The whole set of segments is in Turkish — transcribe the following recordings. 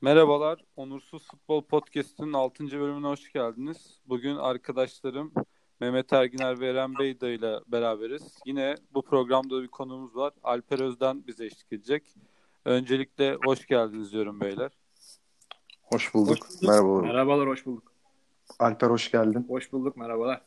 Merhabalar, Onursuz Futbol Podcast'ın 6. bölümüne hoş geldiniz. Bugün arkadaşlarım Mehmet Erginer ve Eren Beyda ile beraberiz. Yine bu programda bir konumuz var. Alper Özden bize eşlik edecek. Öncelikle hoş geldiniz diyorum beyler. Hoş bulduk. Hoş bulduk. Merhaba. Merhabalar, hoş bulduk. Alper hoş geldin. Hoş bulduk, merhabalar.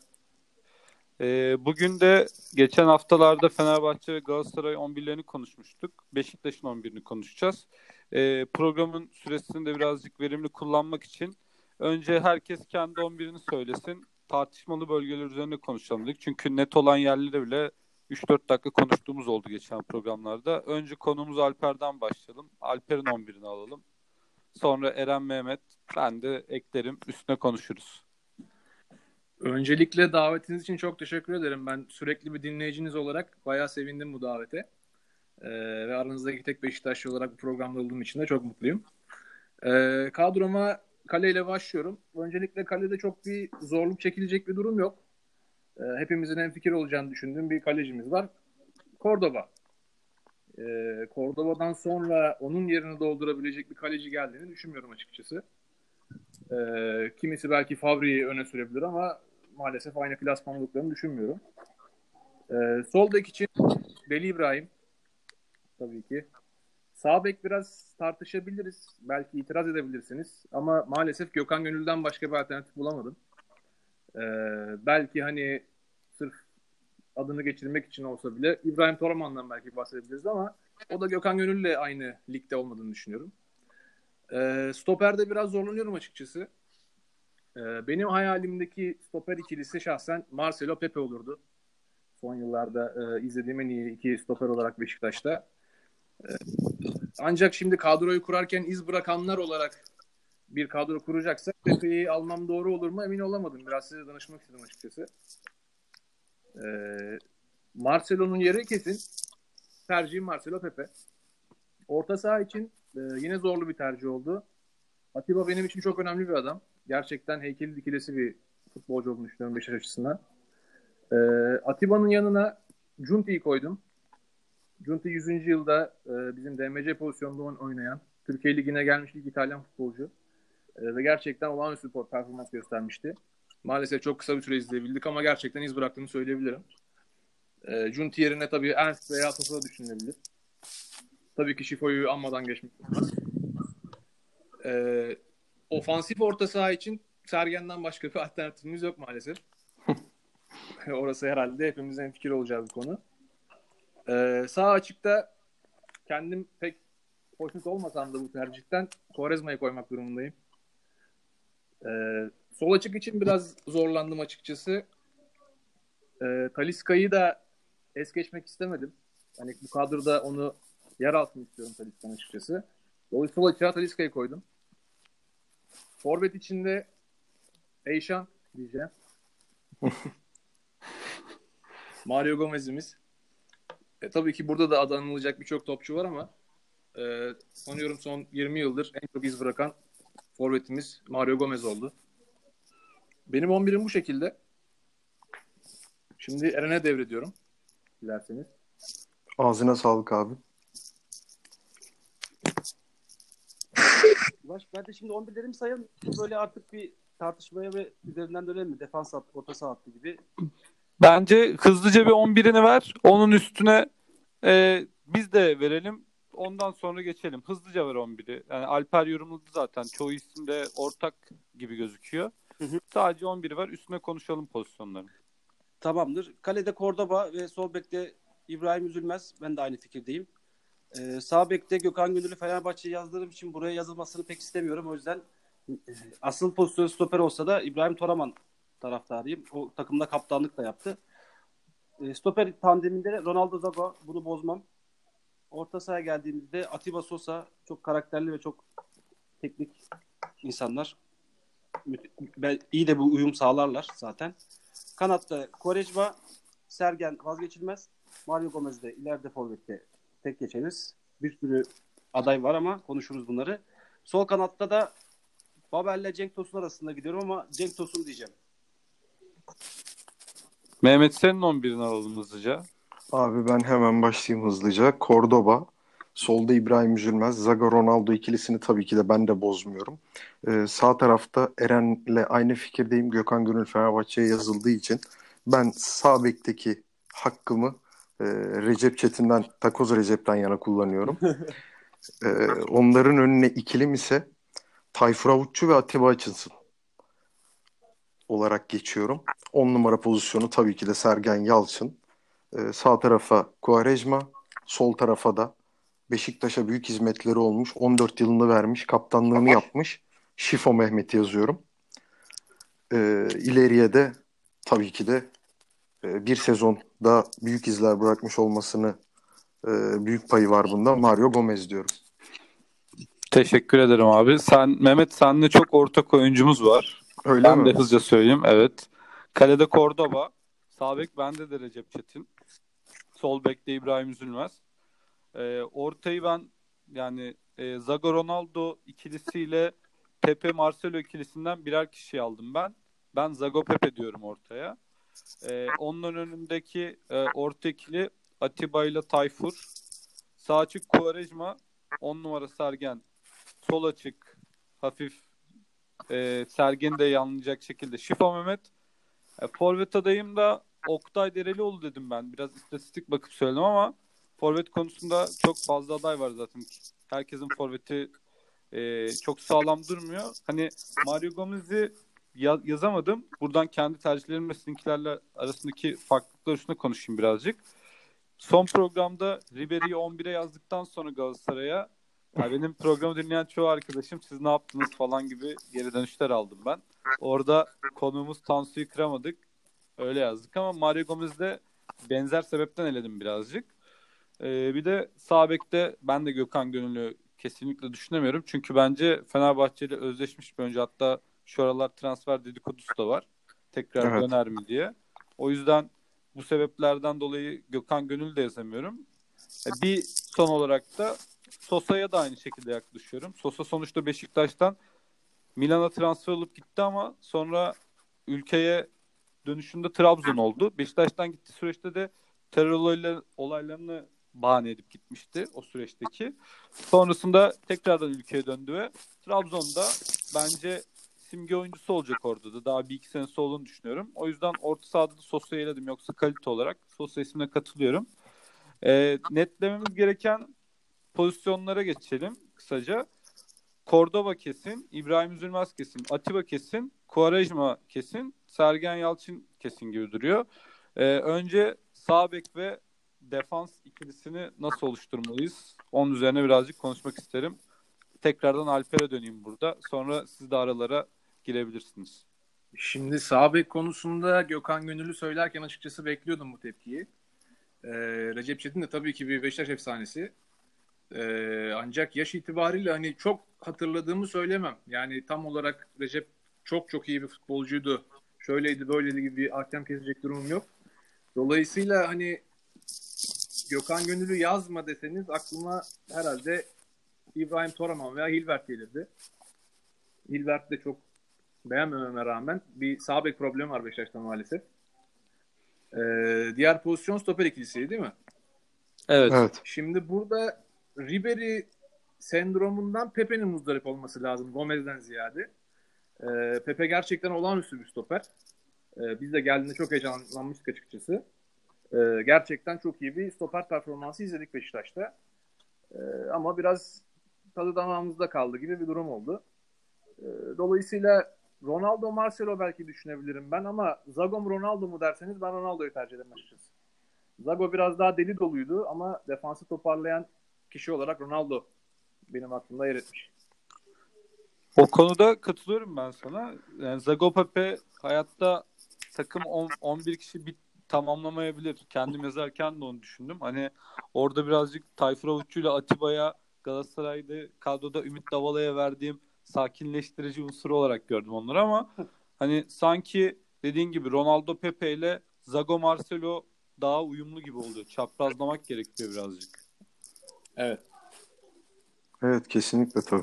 Ee, bugün de geçen haftalarda Fenerbahçe ve Galatasaray 11'lerini konuşmuştuk. Beşiktaş'ın 11'ini konuşacağız. Ee, programın süresini de birazcık verimli kullanmak için önce herkes kendi 11'ini söylesin. Tartışmalı bölgeler üzerine konuşalım dedik. Çünkü net olan yerleri bile 3-4 dakika konuştuğumuz oldu geçen programlarda. Önce konumuz Alper'den başlayalım. Alper'in 11'ini alalım. Sonra Eren Mehmet, ben de eklerim. Üstüne konuşuruz. Öncelikle davetiniz için çok teşekkür ederim. Ben sürekli bir dinleyiciniz olarak bayağı sevindim bu davete. Ee, ve aranızdaki tek Beşiktaşlı olarak bu programda olduğum için de çok mutluyum. Ee, kadroma kaleyle başlıyorum. Öncelikle kalede çok bir zorluk çekilecek bir durum yok. Ee, hepimizin en fikir olacağını düşündüğüm bir kalecimiz var. Cordoba. Ee, Cordoba'dan sonra onun yerini doldurabilecek bir kaleci geldiğini düşünmüyorum açıkçası. Ee, kimisi belki Fabri'yi öne sürebilir ama maalesef aynı klasman olduklarını düşünmüyorum. Ee, sol için Deli İbrahim tabii ki. Sağ bek biraz tartışabiliriz. Belki itiraz edebilirsiniz. Ama maalesef Gökhan Gönül'den başka bir alternatif bulamadım. Ee, belki hani sırf adını geçirmek için olsa bile İbrahim Toraman'dan belki bahsedebiliriz ama o da Gökhan Gönül'le aynı ligde olmadığını düşünüyorum. Ee, stoperde biraz zorlanıyorum açıkçası. Ee, benim hayalimdeki stoper ikilisi şahsen Marcelo Pepe olurdu. Son yıllarda e, izlediğim en iyi iki stoper olarak Beşiktaş'ta. Ancak şimdi kadroyu kurarken iz bırakanlar olarak bir kadro kuracaksak Pepe'yi almam doğru olur mu emin olamadım. Biraz size danışmak istedim açıkçası. Ee, Marcelo'nun yeri kesin. Tercihim Marcelo Pepe. Orta saha için e, yine zorlu bir tercih oldu. Atiba benim için çok önemli bir adam. Gerçekten heykeli dikilesi bir futbolcu olduğunu düşünüyorum Beşiktaş açısından. E, Atiba'nın yanına Junti'yi koydum. Junti 100. yılda e, bizim DMC pozisyonunda oynayan, Türkiye Ligi'ne gelmiş ilk İtalyan futbolcu. E, ve gerçekten olağanüstü bir performans göstermişti. Maalesef çok kısa bir süre izleyebildik ama gerçekten iz bıraktığını söyleyebilirim. E, Junti yerine tabii Ernst veya Sosa düşünülebilir. Tabii ki Şifo'yu anmadan geçmek olmaz. Ee, ofansif orta saha için Sergen'den başka bir alternatifimiz yok maalesef. Orası herhalde hepimizin fikir olacağı bir konu. Ee, sağ açıkta kendim pek hoşnut olmasam da bu tercihten Quaresma'yı koymak durumundayım. Ee, sol açık için biraz zorlandım açıkçası. Ee, Taliska'yı da es geçmek istemedim. Hani bu kadroda onu yer altını istiyorum Taliska'nın açıkçası. Dolayısıyla açığa Taliska'yı koydum. Forvet içinde Eyşan diyeceğim. Mario Gomez'imiz. E, tabii ki burada da adı anılacak birçok topçu var ama e, sanıyorum son 20 yıldır en çok iz bırakan forvetimiz Mario Gomez oldu. Benim 11'im bu şekilde. Şimdi Eren'e devrediyorum. Dilerseniz. Ağzına sağlık abi. Baş, ben de şimdi 11'lerimi sayalım. Böyle artık bir tartışmaya ve üzerinden dönelim mi? Defans hattı, orta saha hattı gibi. Bence hızlıca bir 11'ini ver. Onun üstüne e, biz de verelim. Ondan sonra geçelim. Hızlıca ver 11'i. Yani Alper yorumladı zaten. Çoğu isim de ortak gibi gözüküyor. Hı hı. Sadece 11'i ver. Üstüne konuşalım pozisyonları. Tamamdır. Kalede Cordoba ve sol bekte İbrahim Üzülmez. Ben de aynı fikirdeyim. Ee, sağ bekte Gökhan Gönül'ü Fenerbahçe'ye yazdığım için buraya yazılmasını pek istemiyorum. O yüzden e, asıl pozisyon stoper olsa da İbrahim Toraman taraftarıyım. O takımda kaptanlık da yaptı. E, stoper tandeminde de Ronaldo Zago. Bunu bozmam. Orta sahaya geldiğimizde Atiba Sosa çok karakterli ve çok teknik insanlar. Ben, iyi de bu uyum sağlarlar zaten. Kanatta Quaresma, Sergen vazgeçilmez. Mario Gomez de ileride forvette tek geçeriz. Bir sürü aday var ama konuşuruz bunları. Sol kanatta da Babel'le Cenk Tosun arasında gidiyorum ama Cenk Tosun diyeceğim. Mehmet senin 11'ini alalım hızlıca. Abi ben hemen başlayayım hızlıca. Cordoba, Solda İbrahim Üzülmez, Zaga Ronaldo ikilisini tabii ki de ben de bozmuyorum. Ee, sağ tarafta Eren'le aynı fikirdeyim. Gökhan Gönül Fenerbahçe'ye yazıldığı için ben sağ bekteki hakkımı e, Recep Çetin'den, Takoz Recep'ten yana kullanıyorum. ee, onların önüne ikilim ise Tayfur Avutçu ve Atiba Açınsın olarak geçiyorum. 10 numara pozisyonu tabii ki de Sergen Yalçın. Ee, sağ tarafa Quaresma, sol tarafa da Beşiktaş'a büyük hizmetleri olmuş. 14 yılını vermiş, kaptanlığını yapmış. Şifo Mehmet yazıyorum. Ee, ileriye de tabii ki de e, bir sezonda büyük izler bırakmış olmasını e, büyük payı var bunda. Mario Gomez diyorum. Teşekkür ederim abi. Sen Mehmet senle çok ortak oyuncumuz var. Öyle ben mi? de hızlıca söyleyeyim. Evet. Kalede Cordoba. Sağ bek bende de Recep Çetin. Sol bekte İbrahim Üzülmez. Ee, ortayı ben yani e, Zago Ronaldo ikilisiyle Pepe Marcelo ikilisinden birer kişi aldım ben. Ben Zago Pepe diyorum ortaya. Ee, onun önündeki e, orta ikili Atiba ile Tayfur. Sağ açık Quaresma. 10 numara Sergen. Sol açık hafif e, Sergen'i de yanlayacak şekilde Şifa Mehmet. E, Forvet adayım da Oktay Derelioğlu dedim ben. Biraz istatistik bakıp söyledim ama forvet konusunda çok fazla aday var zaten. Herkesin forveti e, çok sağlam durmuyor. Hani Mario Gomez'i ya- yazamadım. Buradan kendi tercihlerim ve sizinkilerle arasındaki farklılıklar üstüne konuşayım birazcık. Son programda Ribery'i 11'e yazdıktan sonra Galatasaray'a ya benim programı dinleyen çoğu arkadaşım siz ne yaptınız falan gibi geri dönüşler aldım ben. Orada konuğumuz Tansu'yu kıramadık. Öyle yazdık ama Mario Gomez'de benzer sebepten eledim birazcık. Ee, bir de sağ bekte ben de Gökhan Gönül'ü kesinlikle düşünemiyorum. Çünkü bence Fenerbahçe ile özleşmiş bir oyuncu. Hatta şu aralar transfer dedikodusu da var. Tekrar Evet. döner mi diye. O yüzden bu sebeplerden dolayı Gökhan Gönül de yazamıyorum. E, Bir son olarak da Sosa'ya da aynı şekilde yaklaşıyorum. Sosa sonuçta Beşiktaş'tan Milan'a transfer olup gitti ama sonra ülkeye dönüşünde Trabzon oldu. Beşiktaş'tan gittiği süreçte de terör olayla- olaylarını bahane edip gitmişti o süreçteki. Sonrasında tekrardan ülkeye döndü ve Trabzon'da bence simge oyuncusu olacak orada da. Daha bir iki senesi olduğunu düşünüyorum. O yüzden orta sahada da Sosa'yı eledim. Yoksa kalite olarak Sosa ismine katılıyorum. Ee, netlememiz gereken pozisyonlara geçelim kısaca. Cordoba kesin, İbrahim Üzülmez kesin, Atiba kesin, Quaresma kesin, Sergen Yalçın kesin gibi duruyor. Ee, önce sağ bek ve defans ikilisini nasıl oluşturmalıyız? Onun üzerine birazcık konuşmak isterim. Tekrardan Alper'e döneyim burada. Sonra siz de aralara girebilirsiniz. Şimdi sağ bek konusunda Gökhan Gönüllü söylerken açıkçası bekliyordum bu tepkiyi. Ee, Recep Çetin de tabii ki bir Beşiktaş efsanesi. Ee, ancak yaş itibariyle hani çok hatırladığımı söylemem. Yani tam olarak Recep çok çok iyi bir futbolcuydu. Şöyleydi böyleydi gibi bir ahkam kesecek durumum yok. Dolayısıyla hani Gökhan Gönüllü yazma deseniz aklıma herhalde İbrahim Toraman veya Hilbert gelirdi. Hilbert de çok beğenmememe rağmen bir sağ bek problemi var Beşiktaş'ta maalesef. Ee, diğer pozisyon stoper ikilisiydi değil mi? Evet. Evet. Şimdi burada Ribery sendromundan Pepe'nin muzdarip olması lazım Gomez'den ziyade. Ee, Pepe gerçekten olağanüstü bir stoper. Ee, biz de geldiğinde çok heyecanlanmıştık açıkçası. Ee, gerçekten çok iyi bir stoper performansı izledik Beşiktaş'ta. Ee, ama biraz tadı damağımızda kaldı gibi bir durum oldu. Ee, dolayısıyla Ronaldo Marcelo belki düşünebilirim ben ama Zago Ronaldo mu derseniz ben Ronaldo'yu tercih ederim açıkçası. Zago biraz daha deli doluydu ama defansı toparlayan kişi olarak Ronaldo benim aklımda yer etmiş. O konuda katılıyorum ben sana. Yani Zago Pepe hayatta takım 10, 11 kişi bir tamamlamayabilir. Kendim yazarken de onu düşündüm. Hani orada birazcık Tayfur Avuççu ile Atiba'ya Galatasaray'da kadroda Ümit Davala'ya verdiğim sakinleştirici unsuru olarak gördüm onları ama hani sanki dediğin gibi Ronaldo Pepe ile Zago Marcelo daha uyumlu gibi oluyor. Çaprazlamak gerekiyor birazcık. Evet. Evet kesinlikle tabii.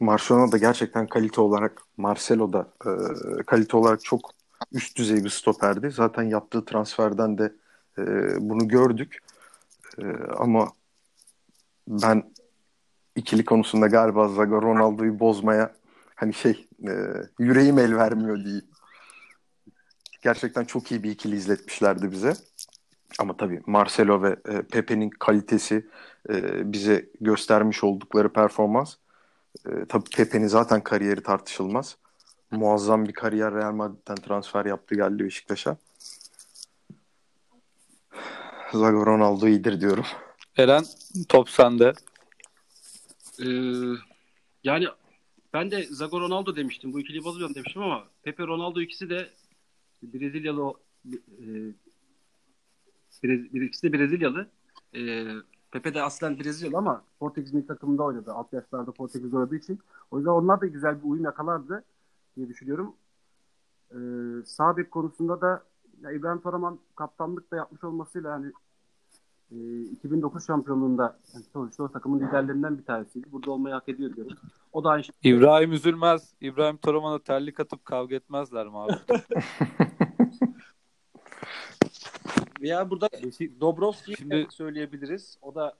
Marciano da gerçekten kalite olarak Marcelo da e, kalite olarak çok üst düzey bir stoperdi. Zaten yaptığı transferden de e, bunu gördük. E, ama ben ikili konusunda galiba Zaga Ronaldo'yu bozmaya hani şey e, yüreğim el vermiyor diye. Gerçekten çok iyi bir ikili izletmişlerdi bize. Ama tabii Marcelo ve e, Pepe'nin kalitesi e, bize göstermiş oldukları performans. E, tabii Pepe'nin zaten kariyeri tartışılmaz. Muazzam bir kariyer Real Madrid'den transfer yaptı geldi Beşiktaş'a. Zago Ronaldo iyidir diyorum. Eren top sende. Ee, yani ben de Zago Ronaldo demiştim. Bu ikiliyi bozuyorum demiştim ama Pepe Ronaldo ikisi de Brezilyalı e, Bir ikisi de Brezilyalı. E, Pepe de aslen Brezilyalı ama Portekiz milli takımında oynadı. Alt yaşlarda Portekiz oynadığı için. O yüzden onlar da güzel bir uyum yakalardı diye düşünüyorum. E, sağ bek konusunda da ya İbrahim Toraman kaptanlık da yapmış olmasıyla yani e, 2009 şampiyonluğunda yani sonuçta o takımın liderlerinden bir tanesiydi. Burada olmayı hak ediyor diyorum. O da aynı şey. İbrahim üzülmez. İbrahim Toraman'a terlik atıp kavga etmezler mi abi? Veya burada Dobrovski'yi Şimdi- söyleyebiliriz. O da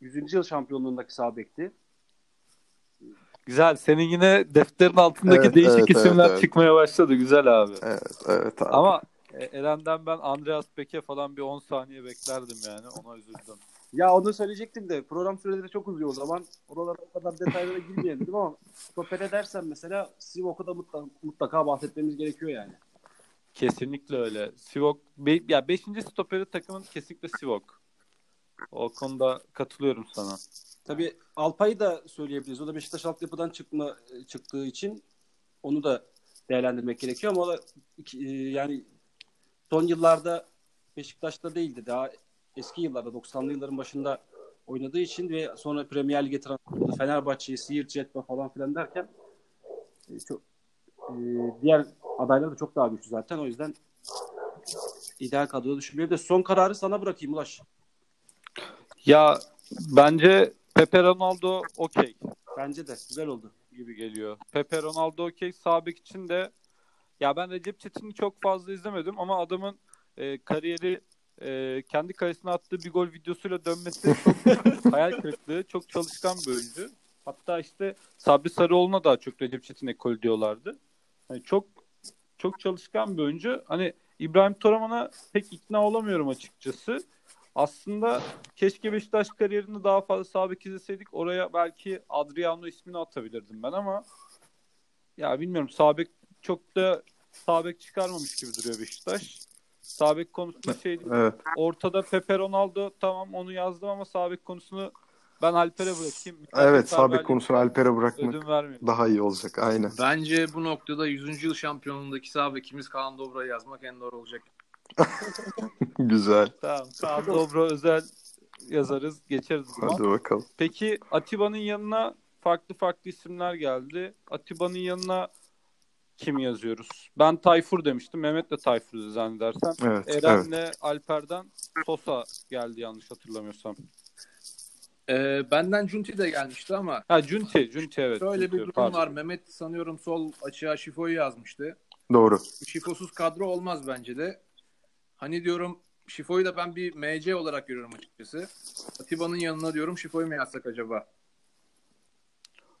100. yıl şampiyonluğundaki sağ bekti. Güzel. Senin yine defterin altındaki Evet, değişik evet, isimler evet, evet. çıkmaya başladı. Güzel abi. Evet, evet abi. Ama e, Eren'den ben Andreas Peke falan bir 10 saniye beklerdim yani. Ona üzüldüm. Ya onu söyleyecektim de program süreleri çok uzuyor o zaman. Oralara o kadar detaylara girmeyelim ama stopere dersen mesela Sivok'u da mutlaka, mutlaka bahsetmemiz gerekiyor yani. Kesinlikle öyle. Sivok be, ya 5. stoperi takımın kesinlikle Sivok. O konuda katılıyorum sana. Tabii Alpay'ı da söyleyebiliriz. O da Beşiktaş altyapıdan çıkma, çıktığı için onu da değerlendirmek gerekiyor ama o da e, yani son yıllarda Beşiktaş'ta değildi. Daha eski yıllarda 90'lı yılların başında oynadığı için ve sonra Premier Lig'e transfer oldu. Fenerbahçe'yi, Siirt, Cetba falan filan derken e, çok e, diğer adaylar da çok daha güçlü zaten. O yüzden ideal kadroda düşünmüyor. De son kararı sana bırakayım Ulaş. Ya bence Pepe Ronaldo okey Bence de güzel oldu. gibi geliyor. Pepe Ronaldo okey. Sağ bek için de ya ben Recep Çetin'i çok fazla izlemedim ama adamın e, kariyeri e, kendi kalesine attığı bir gol videosuyla dönmesi çok hayal kırıklığı. Çok çalışkan bir oyuncu. Hatta işte Sabri Sarıoğlu'na daha çok Recep Çetin ekolü diyorlardı. Yani çok çok çalışkan bir oyuncu. Hani İbrahim Toraman'a pek ikna olamıyorum açıkçası. Aslında keşke Beşiktaş kariyerinde daha fazla sağ bek izleseydik. Oraya belki Adriano ismini atabilirdim ben ama ya bilmiyorum sağ bek çok da sağ bek çıkarmamış gibi duruyor Beşiktaş. Sağ bek konusunda şey. Evet. Ortada Pepe Ronaldo tamam onu yazdım ama sağ bek konusunu ben Alper'e bırakayım. Evet Misafirperverlik konusunu Alper'e bırakmak daha iyi olacak. Aynen. Bence bu noktada 100. yıl şampiyonluğundaki sağ bekimiz Kaan Dobra'yı yazmak en doğru olacak. Güzel. Tamam. Kaan Dobro özel yazarız. Geçeriz. Hadi bakalım. Peki Atiba'nın yanına farklı farklı isimler geldi. Atiba'nın yanına kim yazıyoruz? Ben Tayfur demiştim. Mehmet de Tayfur zannedersem. Evet. evet. Eren'le Alper'den Sosa geldi yanlış hatırlamıyorsam. Ee, benden Junti de gelmişti ama Ha Cunti. Cunti evet. şöyle bir Cunti, durum pardon. var. Mehmet sanıyorum sol açığa Şifo'yu yazmıştı. Doğru. Şifosuz kadro olmaz bence de. Hani diyorum Şifo'yu da ben bir MC olarak görüyorum açıkçası. Atiba'nın yanına diyorum Şifo'yu mu yazsak acaba?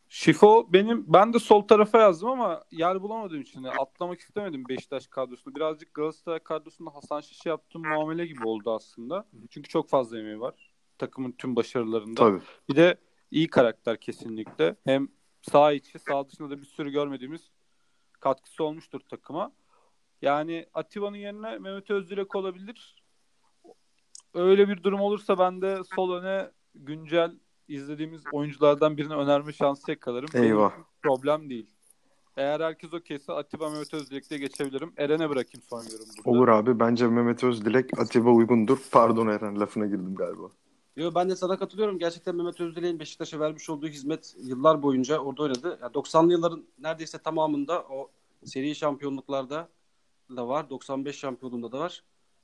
Şifo benim ben de sol tarafa yazdım ama yer bulamadığım için de atlamak istemedim Beşiktaş kadrosunu. Birazcık Galatasaray kadrosunda Hasan Şiş'e yaptığım muamele gibi oldu aslında. Çünkü çok fazla emeği var takımın tüm başarılarında. Tabii. Bir de iyi karakter kesinlikle. Hem sağ içi, sağ dışında da bir sürü görmediğimiz katkısı olmuştur takıma. Yani Atiba'nın yerine Mehmet Özdilek olabilir. Öyle bir durum olursa ben de sol öne güncel izlediğimiz oyunculardan birini önerme şansı yakalarım. Benim Eyvah. için problem değil. Eğer herkes okeyse Atiba Mehmet Özdilek'le geçebilirim. Eren'e bırakayım son yorum burada. Olur abi. Bence Mehmet Özdilek Atiba uygundur. Pardon Eren lafına girdim galiba. Yo, ben de sana katılıyorum. Gerçekten Mehmet Özdilek'in Beşiktaş'a vermiş olduğu hizmet yıllar boyunca orada oynadı. Yani 90'lı yılların neredeyse tamamında o seri şampiyonluklarda da var. 95 şampiyonluğunda da var.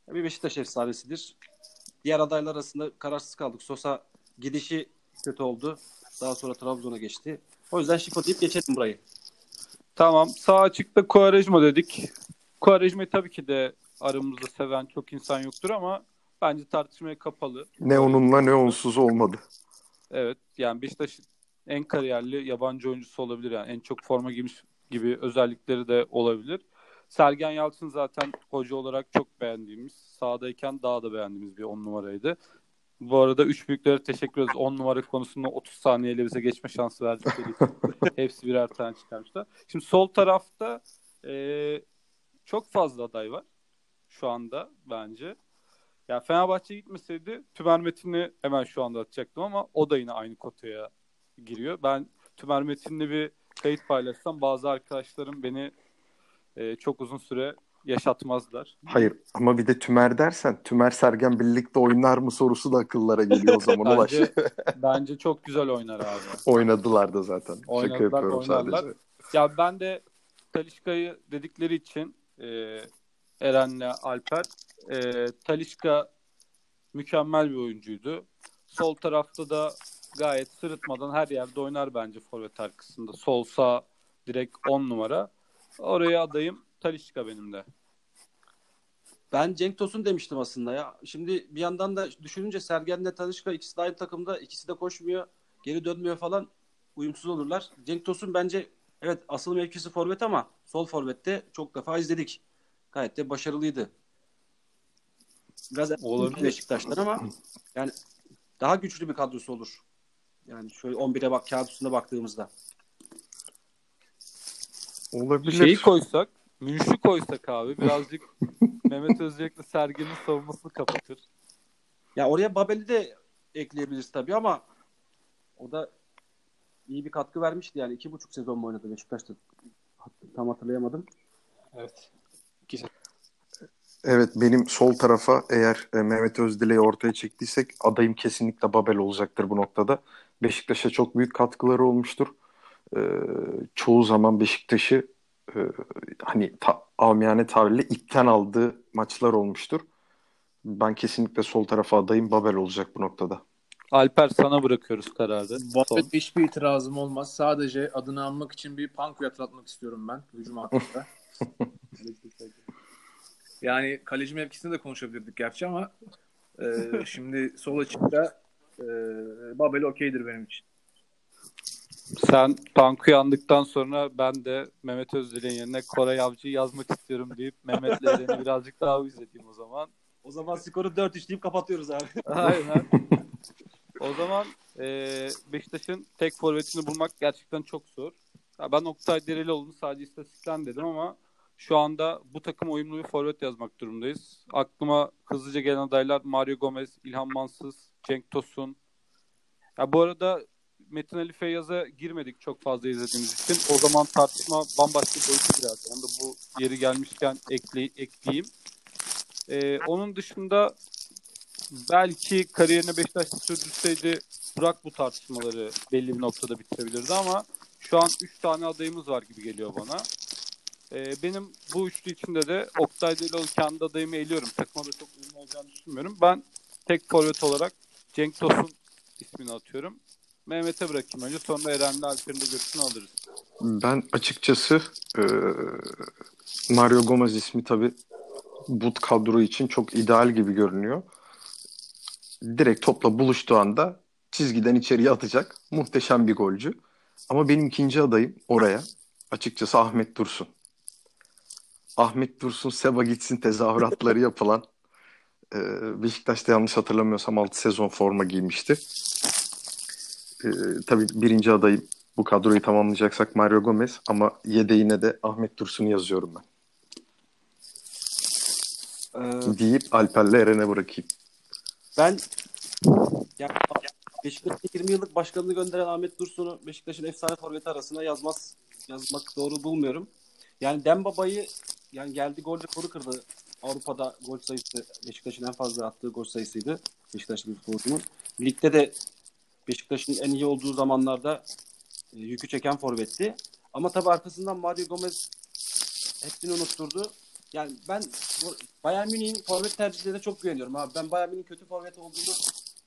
Bir Beşiktaş efsanesidir. Diğer adaylar arasında kararsız kaldık. Sosa gidişi kötü oldu. Daha sonra Trabzon'a geçti. O yüzden Şifo deyip geçelim burayı. Tamam. Sağ açıkta Quaresma dedik. Quaresma'yı tabii ki de aramızda seven çok insan yoktur ama bence tartışmaya kapalı. Ne onunla ne onsuz olmadı. Evet yani Beşiktaş en kariyerli yabancı oyuncusu olabilir yani en çok forma giymiş gibi özellikleri de olabilir. Sergen Yalçın zaten hoca olarak çok beğendiğimiz, sahadayken daha da beğendiğimiz bir on numaraydı. Bu arada üç büyüklere teşekkür ederiz. 10 numara konusunda 30 saniyeyle bize geçme şansı verdikleri için. Hepsi birer tane çıkarmışlar. Şimdi sol tarafta e, çok fazla aday var şu anda bence. Yani Fenerbahçe gitmeseydi Tümer Metin'i hemen şu anda atacaktım ama o da yine aynı kotaya giriyor. Ben Tümer Metin'le bir kayıt paylaşsam bazı arkadaşlarım beni e, çok uzun süre yaşatmazlar. Hayır ama bir de Tümer dersen Tümer Sergen birlikte oynar mı sorusu da akıllara geliyor o zaman Ulaş. bence, bence çok güzel oynar abi. Oynadılar da zaten. Şaka Oynadılar, yapıyorum oynarlar. sadece. Ya ben de Talişka'yı dedikleri için e, Eren'le Alper e, Talişka mükemmel bir oyuncuydu. Sol tarafta da gayet sırıtmadan her yerde oynar bence forvet arkasında. Sol sağ direkt 10 numara. Oraya adayım Talişka benim de. Ben Cenk Tosun demiştim aslında ya. Şimdi bir yandan da düşününce Sergen'le Tanışka ikisi de aynı takımda. ikisi de koşmuyor. Geri dönmüyor falan. Uyumsuz olurlar. Cenk Tosun bence evet asıl mevkisi forvet ama sol forvette çok defa izledik. Gayet de başarılıydı. Biraz Olabilir. Beşiktaş'tan ama yani daha güçlü bir kadrosu olur. Yani şöyle 11'e bak kağıt üstünde baktığımızda. Olabilir. Şeyi koysak, Münş'ü koysak abi birazcık Mehmet Özçelik'le Sergen'in savunmasını kapatır. Ya oraya Babel'i de ekleyebiliriz tabii ama o da iyi bir katkı vermişti yani. iki buçuk sezon mu oynadı Beşiktaş'ta? Tam hatırlayamadım. Evet. Evet benim sol tarafa eğer e, Mehmet Özdilek'i ortaya çektiysek adayım kesinlikle Babel olacaktır bu noktada. Beşiktaş'a çok büyük katkıları olmuştur. Ee, çoğu zaman Beşiktaş'ı e, hani ta, amiyane tabirle ipten aldığı maçlar olmuştur. Ben kesinlikle sol tarafa adayım Babel olacak bu noktada. Alper sana bırakıyoruz kararı. Son. Babet hiçbir itirazım olmaz. Sadece adını anmak için bir punk yatratmak istiyorum ben hücum hattında. yani kaleci mevkisinde de konuşabilirdik gerçi ama e, şimdi sol açıkta e, Babel okeydir benim için. Sen Tank'ı yandıktan sonra ben de Mehmet Özdilek'in yerine Koray Avcı'yı yazmak istiyorum deyip Mehmet'le Eren'i birazcık daha izlediğim o zaman. O zaman skoru 4-3 deyip kapatıyoruz abi. Aynen. o zaman e, Beşiktaş'ın tek forvetini bulmak gerçekten çok zor. Ya ben Oktay Derelioğlu'nu sadece istatistikten dedim ama şu anda bu takım uyumlu bir forvet yazmak durumdayız. Aklıma hızlıca gelen adaylar Mario Gomez, İlhan Mansız, Cenk Tosun. Ya bu arada Metin Ali Feyyaz'a girmedik çok fazla izlediğimiz için. O zaman tartışma bambaşka bir boyuta girerdi. Onu da bu yeri gelmişken ekle, ekleyeyim. Ee, onun dışında belki kariyerini Beşiktaş'ta sürdürseydi Burak bu tartışmaları belli bir noktada bitirebilirdi ama şu an 3 tane adayımız var gibi geliyor bana. Ee, benim bu üçlü içinde de Oktay Delioğlu kendi adayımı eliyorum. Takıma da çok uyumlu olacağını düşünmüyorum. Ben tek forvet olarak Cenk Tosun ismini atıyorum. Mehmet'e bırakayım önce sonra Eren'le Alper'in de görüşünü alırız. Ben açıkçası e, Mario Gomez ismi tabii bu kadro için çok ideal gibi görünüyor. Direkt topla buluştuğu anda çizgiden içeriye atacak. Muhteşem bir golcü. Ama benim ikinci adayım oraya açıkçası Ahmet Dursun. Ahmet Dursun Seba gitsin tezahüratları yapılan e, Beşiktaş'ta yanlış hatırlamıyorsam 6 sezon forma giymişti. E, tabii birinci adayım bu kadroyu tamamlayacaksak Mario Gomez ama yedeğine de Ahmet Dursun'u yazıyorum ben. Ee, Deyip Alper'le Eren'e bırakayım. ben yani Beşiktaş'ın 20 yıllık başkanını gönderen Ahmet Dursun'u Beşiktaş'ın efsane forveti arasına yazmaz yazmak doğru bulmuyorum. Yani Dembaba'yı yani geldi gol rekoru kırdı. Avrupa'da gol sayısı Beşiktaş'ın en fazla attığı gol sayısıydı. Beşiktaşlı bir futbolcunun. Ligde de Beşiktaş'ın en iyi olduğu zamanlarda e, yükü çeken forvetti. Ama tabii arkasından Mario Gomez hepsini unutturdu. Yani ben Bayern Münih'in forvet tercihlerine çok güveniyorum abi. Ben Bayern Münih'in kötü forvet olduğunu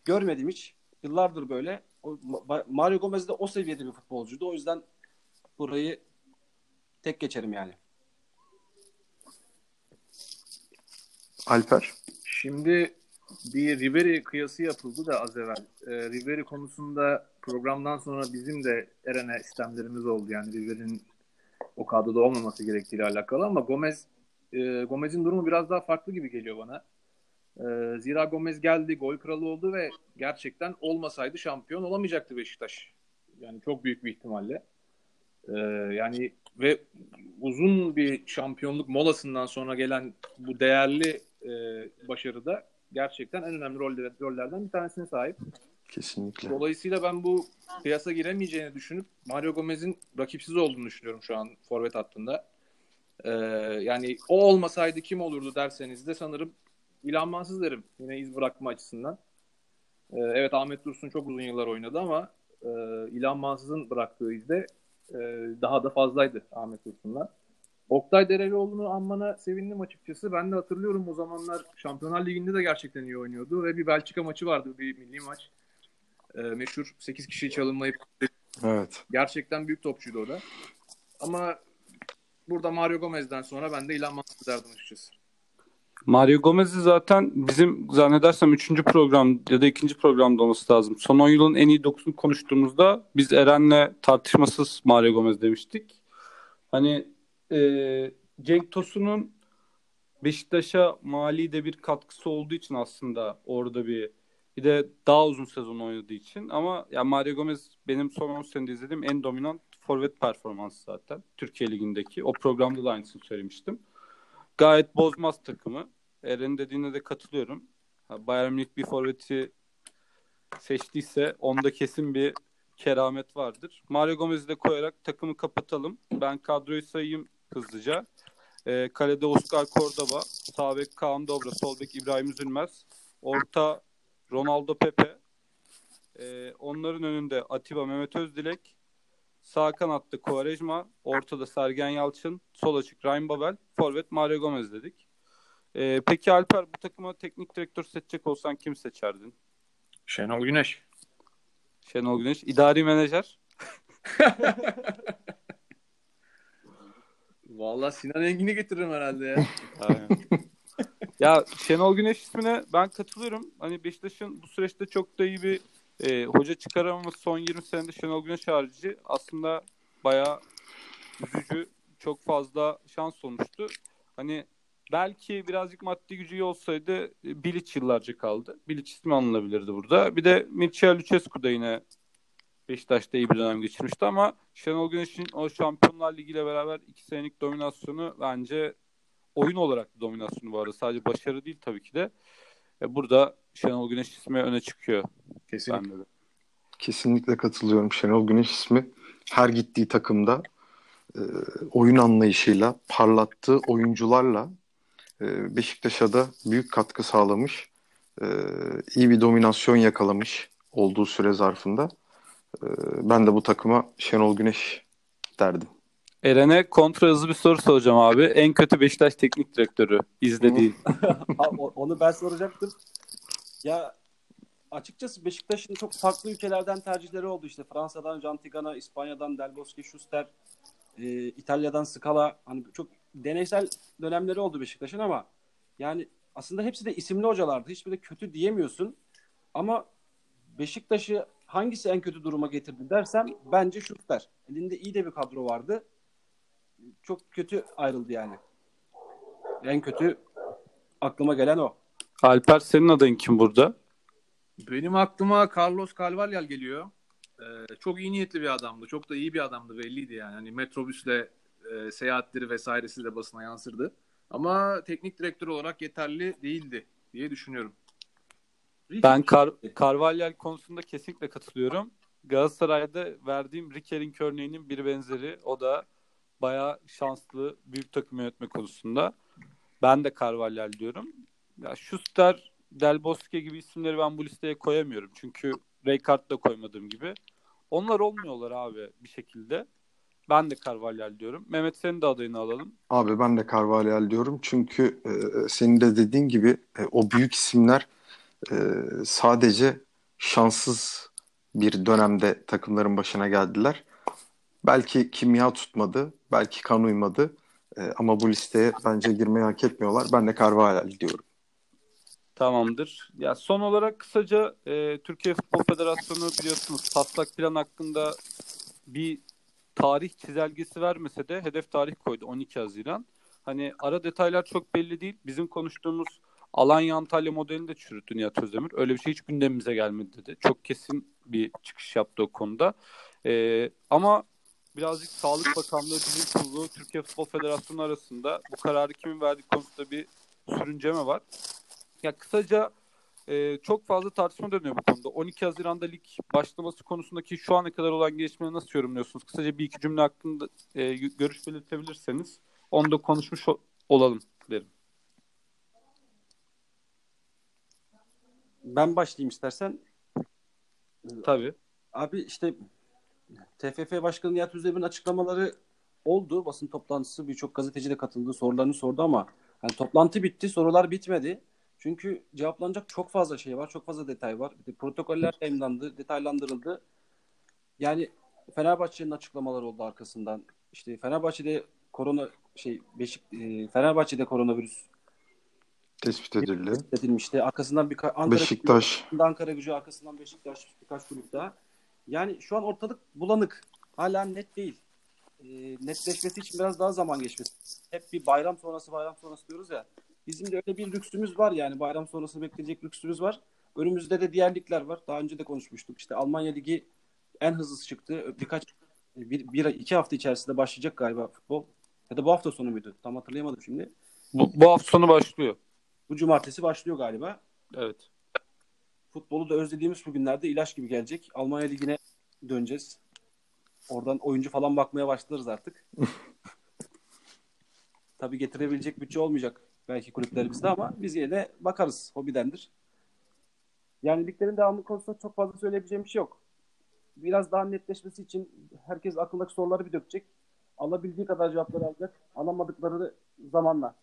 görmedim hiç. Yıllardır böyle. O, Ma- Mario Gomez de o seviyede bir futbolcuydu. O yüzden burayı tek geçerim yani. Alper. Şimdi bir Ribery kıyası yapıldı da az evvel. E, Ribery konusunda programdan sonra bizim de Eren'e istemlerimiz oldu. Yani Ribery'nin o kadroda olmaması gerektiğiyle alakalı ama Gomez e, Gomez'in durumu biraz daha farklı gibi geliyor bana. E, zira Gomez geldi, gol kralı oldu ve gerçekten olmasaydı şampiyon olamayacaktı Beşiktaş. Yani çok büyük bir ihtimalle. E, yani ve uzun bir şampiyonluk molasından sonra gelen bu değerli e, başarıda gerçekten en önemli roller, rollerden bir tanesine sahip. Kesinlikle. Dolayısıyla ben bu piyasa giremeyeceğini düşünüp Mario Gomez'in rakipsiz olduğunu düşünüyorum şu an forvet hattında. Ee, yani o olmasaydı kim olurdu derseniz de sanırım İlhan derim. Yine iz bırakma açısından. Ee, evet Ahmet Dursun çok uzun yıllar oynadı ama e, İlhan Mansız'ın bıraktığı izde e, daha da fazlaydı Ahmet Dursun'la. Oktay Derelioğlu'nu anmana sevindim açıkçası. Ben de hatırlıyorum o zamanlar Şampiyonlar Ligi'nde de gerçekten iyi oynuyordu ve bir Belçika maçı vardı, bir milli maç. E, meşhur 8 kişiyi çalınmayıp Evet. gerçekten büyük topçuydu o da. Ama burada Mario Gomez'den sonra ben de İlhan Mansız derdim açıkçası. Mario Gomez'i zaten bizim zannedersem 3. program ya da 2. programda olması lazım. Son 10 yılın en iyi 9'unu konuştuğumuzda biz Eren'le tartışmasız Mario Gomez demiştik. Hani e, Cenk Tosun'un Beşiktaş'a mali de bir katkısı olduğu için aslında orada bir bir de daha uzun sezon oynadığı için ama ya Mario Gomez benim son 10 senede izlediğim en dominant forvet performansı zaten Türkiye Ligi'ndeki. O programda da aynısını söylemiştim. Gayet bozmaz takımı. Eren'in dediğine de katılıyorum. Bayern Münih bir forveti seçtiyse onda kesin bir keramet vardır. Mario Gomez'i de koyarak takımı kapatalım. Ben kadroyu sayayım hızlıca. Ee, kalede Oscar Cordoba, sağ bek Kaan Dobra, sol bek İbrahim Üzülmez, orta Ronaldo Pepe, ee, onların önünde Atiba Mehmet Özdilek, sağ kanatta Quaresma, ortada Sergen Yalçın, sol açık Ryan Babel, forvet Mario Gomez dedik. Ee, peki Alper bu takıma teknik direktör seçecek olsan kim seçerdin? Şenol Güneş. Şenol Güneş. İdari menajer. Vallahi Sinan Engin'i getiririm herhalde ya. Ya Şenol Güneş ismine ben katılıyorum. Hani Beşiktaş'ın bu süreçte çok da iyi bir e, hoca çıkaramaması son 20 senede Şenol Güneş harici aslında bayağı üzücü. Çok fazla şans olmuştu. Hani belki birazcık maddi gücü iyi olsaydı e, Bilic yıllarca kaldı. Bilic ismi anılabilirdi burada. Bir de Mircea Lucescu da yine Beşiktaş'ta iyi bir dönem geçirmişti ama Şenol Güneş'in o Şampiyonlar Ligi ile beraber iki senelik dominasyonu bence oyun olarak da dominasyonu bu arada. Sadece başarı değil tabii ki de. E, burada Şenol Güneş ismi öne çıkıyor. Kesinlikle. Kesinlikle katılıyorum. Şenol Güneş ismi her gittiği takımda e, oyun anlayışıyla, parlattığı oyuncularla e, Beşiktaş'a da büyük katkı sağlamış. E, iyi bir dominasyon yakalamış olduğu süre zarfında. E, ben de bu takıma Şenol Güneş derdim. Eren'e kontra hızlı bir soru soracağım abi. En kötü Beşiktaş teknik direktörü izlediği. Onu ben soracaktım. Ya açıkçası Beşiktaş'ın çok farklı ülkelerden tercihleri oldu işte. Fransa'dan Jean Tigana, İspanya'dan Del Bosque, Schuster, e, İtalya'dan Scala. Hani çok deneysel dönemleri oldu Beşiktaş'ın ama yani aslında hepsi de isimli hocalardı. Hiçbiri de kötü diyemiyorsun. Ama Beşiktaş'ı hangisi en kötü duruma getirdi dersen bence Schuster. Elinde iyi de bir kadro vardı. Çok kötü ayrıldı yani. En kötü aklıma gelen o. Alper senin adayın kim burada? Benim aklıma Carlos Carvalhal geliyor. Ee, çok iyi niyetli bir adamdı. Çok da iyi bir adamdı belliydi yani. Hani metrobüsle e, seyahatleri vesairesi de basına yansırdı. Ama teknik direktör olarak yeterli değildi diye düşünüyorum. Ben Kar Carvalhal konusunda kesinlikle katılıyorum. Galatasaray'da verdiğim Riker'in örneğinin bir benzeri. O da bayağı şanslı büyük takım yönetme konusunda. Ben de Carvalhal diyorum. Ya Schuster, Del Bosque gibi isimleri ben bu listeye koyamıyorum. Çünkü Rijkaard da koymadığım gibi. Onlar olmuyorlar abi bir şekilde. Ben de Carvalhal diyorum. Mehmet senin de adayını alalım. Abi ben de Carvalhal diyorum çünkü e, senin de dediğin gibi e, o büyük isimler e, sadece şanssız bir dönemde takımların başına geldiler. Belki kimya tutmadı, belki kan uymadı e, ama bu listeye bence girmeyi hak etmiyorlar. Ben de Carvalhal diyorum. Tamamdır. Ya son olarak kısaca e, Türkiye Futbol Federasyonu biliyorsunuz taslak plan hakkında bir tarih çizelgesi vermese de hedef tarih koydu 12 Haziran. Hani ara detaylar çok belli değil. Bizim konuştuğumuz Alanya Antalya modelini de çürüttü Nihat Özdemir. Öyle bir şey hiç gündemimize gelmedi dedi. Çok kesin bir çıkış yaptı o konuda. Ee, ama birazcık Sağlık Bakanlığı, Bilim Kurulu, Türkiye Futbol Federasyonu arasında bu kararı kimin verdiği konusunda bir sürünceme var. Ya kısaca e, çok fazla tartışma dönüyor bu konuda. 12 Haziran'da lig başlaması konusundaki şu ana kadar olan gelişmeleri nasıl yorumluyorsunuz? Kısaca bir iki cümle hakkında e, görüş belirtebilirseniz onu da konuşmuş olalım derim. Ben başlayayım istersen. Tabii. Abi işte TFF Başkanı Nihat Özdemir'in açıklamaları oldu. Basın toplantısı birçok gazeteci de katıldı. Sorularını sordu ama yani toplantı bitti. Sorular bitmedi. Çünkü cevaplanacak çok fazla şey var. Çok fazla detay var. Bir de protokoller yayınlandı. Detaylandırıldı. Yani Fenerbahçe'nin açıklamaları oldu arkasından. İşte Fenerbahçe'de korona şey Beşik e, Fenerbahçe'de koronavirüs tespit edildi. Tespit edilmişti. Arkasından bir Ankara Beşiktaş. Gücü, Ankara Gücü arkasından Beşiktaş birkaç kulüp daha. Yani şu an ortalık bulanık. Hala net değil. E, netleşmesi için biraz daha zaman geçmesi. Hep bir bayram sonrası bayram sonrası diyoruz ya. Bizim de öyle bir lüksümüz var yani bayram sonrası bekleyecek lüksümüz var. Önümüzde de diğer ligler var. Daha önce de konuşmuştuk. İşte Almanya Ligi en hızlısı çıktı. Birkaç bir, bir iki hafta içerisinde başlayacak galiba futbol. Ya da bu hafta sonu muydu? Tam hatırlayamadım şimdi. Bu, bu hafta sonu başlıyor. Bu cumartesi başlıyor galiba. Evet. Futbolu da özlediğimiz bu günlerde ilaç gibi gelecek. Almanya Ligi'ne döneceğiz. Oradan oyuncu falan bakmaya başlarız artık. Tabii getirebilecek bütçe olmayacak belki kulüplerimizde ama biz yine de bakarız. Hobidendir. Yani liglerin devamı konusunda çok fazla söyleyebileceğim bir şey yok. Biraz daha netleşmesi için herkes akıldaki soruları bir dökecek. Alabildiği kadar cevapları alacak. Alamadıkları zamanla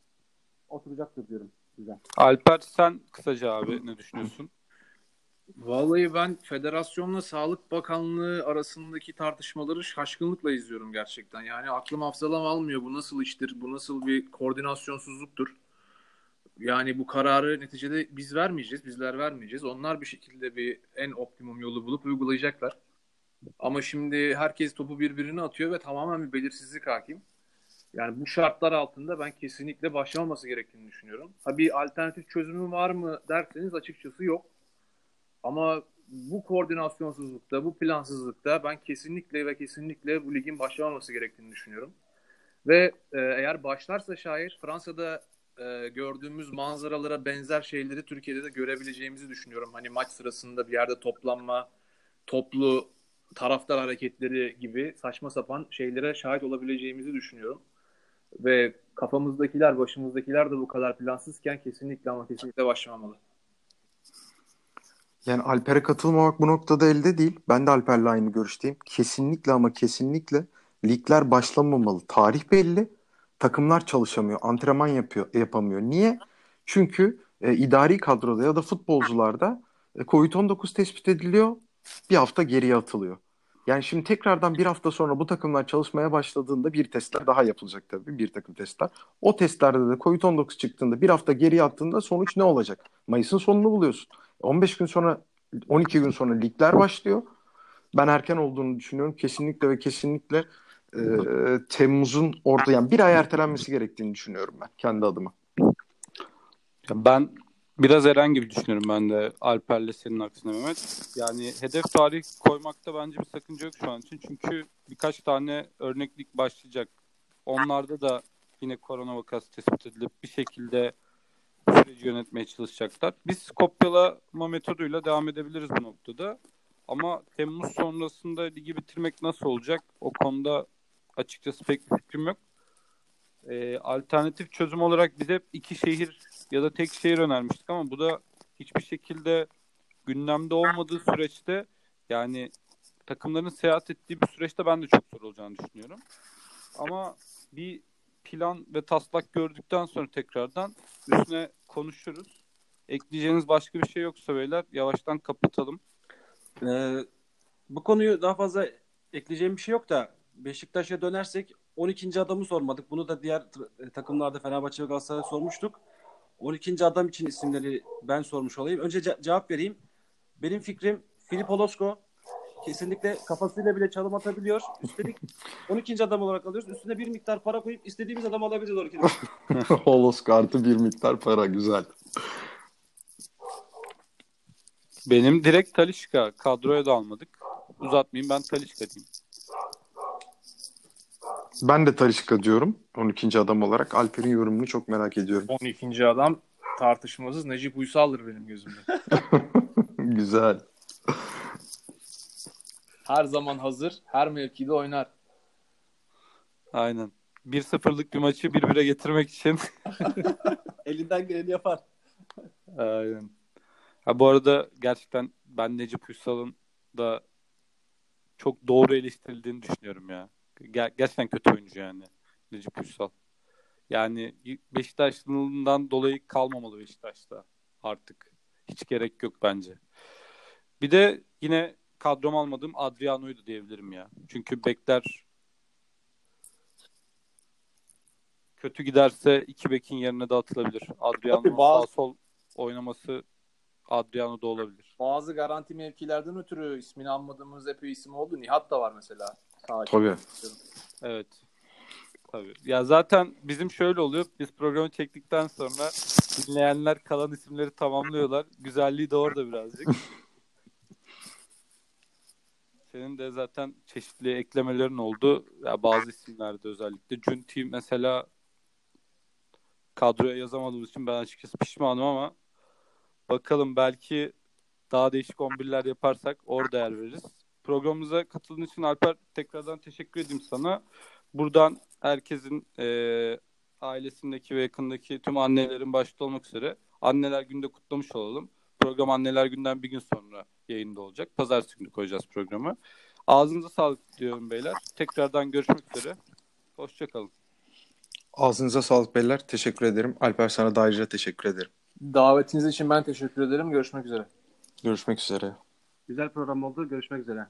oturacaktır diyorum size. Alper sen kısaca abi ne düşünüyorsun? Vallahi ben federasyonla Sağlık Bakanlığı arasındaki tartışmaları şaşkınlıkla izliyorum gerçekten. Yani aklım hafızalam almıyor. Bu nasıl iştir? Bu nasıl bir koordinasyonsuzluktur? Yani bu kararı neticede biz vermeyeceğiz, bizler vermeyeceğiz. Onlar bir şekilde bir en optimum yolu bulup uygulayacaklar. Ama şimdi herkes topu birbirine atıyor ve tamamen bir belirsizlik hakim. Yani bu şartlar altında ben kesinlikle başlamaması gerektiğini düşünüyorum. Ha bir alternatif çözümü var mı derseniz açıkçası yok. Ama bu koordinasyonsuzlukta, bu plansızlıkta ben kesinlikle ve kesinlikle bu ligin başlamaması gerektiğini düşünüyorum. Ve e, eğer başlarsa şayet Fransa'da e, gördüğümüz manzaralara benzer şeyleri Türkiye'de de görebileceğimizi düşünüyorum. Hani maç sırasında bir yerde toplanma, toplu taraftar hareketleri gibi saçma sapan şeylere şahit olabileceğimizi düşünüyorum. Ve kafamızdakiler, başımızdakiler de bu kadar plansızken kesinlikle ama kesinlikle başlamamalı. Yani Alper'e katılmamak bu noktada elde değil. Ben de Alper'le aynı görüşteyim. Kesinlikle ama kesinlikle ligler başlamamalı. Tarih belli. Takımlar çalışamıyor. Antrenman yapıyor, yapamıyor. Niye? Çünkü e, idari kadroda ya da futbolcularda e, Covid-19 tespit ediliyor. Bir hafta geriye atılıyor. Yani şimdi tekrardan bir hafta sonra bu takımlar çalışmaya başladığında bir testler daha yapılacak tabii. Bir takım testler. O testlerde de Covid-19 çıktığında bir hafta geriye attığında sonuç ne olacak? Mayıs'ın sonunu buluyorsun. 15 gün sonra 12 gün sonra ligler başlıyor. Ben erken olduğunu düşünüyorum. Kesinlikle ve kesinlikle e, Temmuz'un orada yani bir ay ertelenmesi gerektiğini düşünüyorum ben kendi adıma. Ben biraz Eren gibi düşünüyorum ben de Alper'le senin aksine Mehmet. Yani hedef tarih koymakta bence bir sakınca yok şu an için. Çünkü birkaç tane örneklik başlayacak. Onlarda da yine korona vakası tespit edilip bir şekilde süreci yönetmeye çalışacaklar. Biz kopyalama metoduyla devam edebiliriz bu noktada. Ama Temmuz sonrasında ligi bitirmek nasıl olacak? O konuda açıkçası pek bir fikrim yok. Ee, alternatif çözüm olarak biz hep iki şehir ya da tek şehir önermiştik ama bu da hiçbir şekilde gündemde olmadığı süreçte yani takımların seyahat ettiği bir süreçte ben de çok zor olacağını düşünüyorum. Ama bir plan ve taslak gördükten sonra tekrardan üstüne konuşuruz. Ekleyeceğiniz başka bir şey yoksa beyler yavaştan kapatalım. Ee, bu konuyu daha fazla ekleyeceğim bir şey yok da Beşiktaş'a dönersek 12. adamı sormadık. Bunu da diğer takımlarda Fenerbahçe ve Galatasaray sormuştuk. 12. adam için isimleri ben sormuş olayım. Önce ce- cevap vereyim. Benim fikrim Filip Holosko kesinlikle kafasıyla bile çalım atabiliyor. Üstelik 12. adam olarak alıyoruz. Üstüne bir miktar para koyup istediğimiz adamı alabiliriz 12. Holos kartı bir miktar para güzel. Benim direkt Talişka. Kadroya da almadık. Uzatmayayım ben Talişka diyeyim. Ben de Talişka diyorum 12. adam olarak. Alper'in yorumunu çok merak ediyorum. 12. adam tartışmasız Necip Uysal'dır benim gözümde. güzel. Her zaman hazır, her mevkide oynar. Aynen. 1-0'lık bir maçı 1-1'e getirmek için. Elinden geleni yapar. Aynen. Ha, bu arada gerçekten ben Necip Uysal'ın da çok doğru eleştirildiğini düşünüyorum ya. Ger- gerçekten kötü oyuncu yani Necip Uysal. Yani Beşiktaşlılığından dolayı kalmamalı Beşiktaş'ta artık. Hiç gerek yok bence. Bir de yine kadrom almadığım Adriano'ydu diyebilirim ya. Çünkü bekler kötü giderse iki bekin yerine de atılabilir. Adriano Tabii bazı- sağ sol oynaması Adriano da olabilir. Bazı garanti mevkilerden ötürü ismini anmadığımız epey isim oldu. Nihat da var mesela. Sağ Tabii. Evet. Tabii. Ya zaten bizim şöyle oluyor. Biz programı çektikten sonra dinleyenler kalan isimleri tamamlıyorlar. Güzelliği de orada birazcık. Senin de zaten çeşitli eklemelerin oldu. Ya bazı isimlerde özellikle. Cunti mesela kadroya yazamadığımız için ben açıkçası pişmanım ama bakalım belki daha değişik 11'ler yaparsak orada yer veririz. Programımıza katıldığın için Alper tekrardan teşekkür edeyim sana. Buradan herkesin e, ailesindeki ve yakındaki tüm annelerin başta olmak üzere Anneler Günü'nde kutlamış olalım. Program Anneler Günü'nden bir gün sonra yayında olacak. Pazartesi günü koyacağız programı. Ağzınıza sağlık diyorum beyler. Tekrardan görüşmek üzere. Hoşçakalın. Ağzınıza sağlık beyler. Teşekkür ederim. Alper sana da ayrıca teşekkür ederim. Davetiniz için ben teşekkür ederim. Görüşmek üzere. Görüşmek üzere. Güzel program oldu. Görüşmek üzere.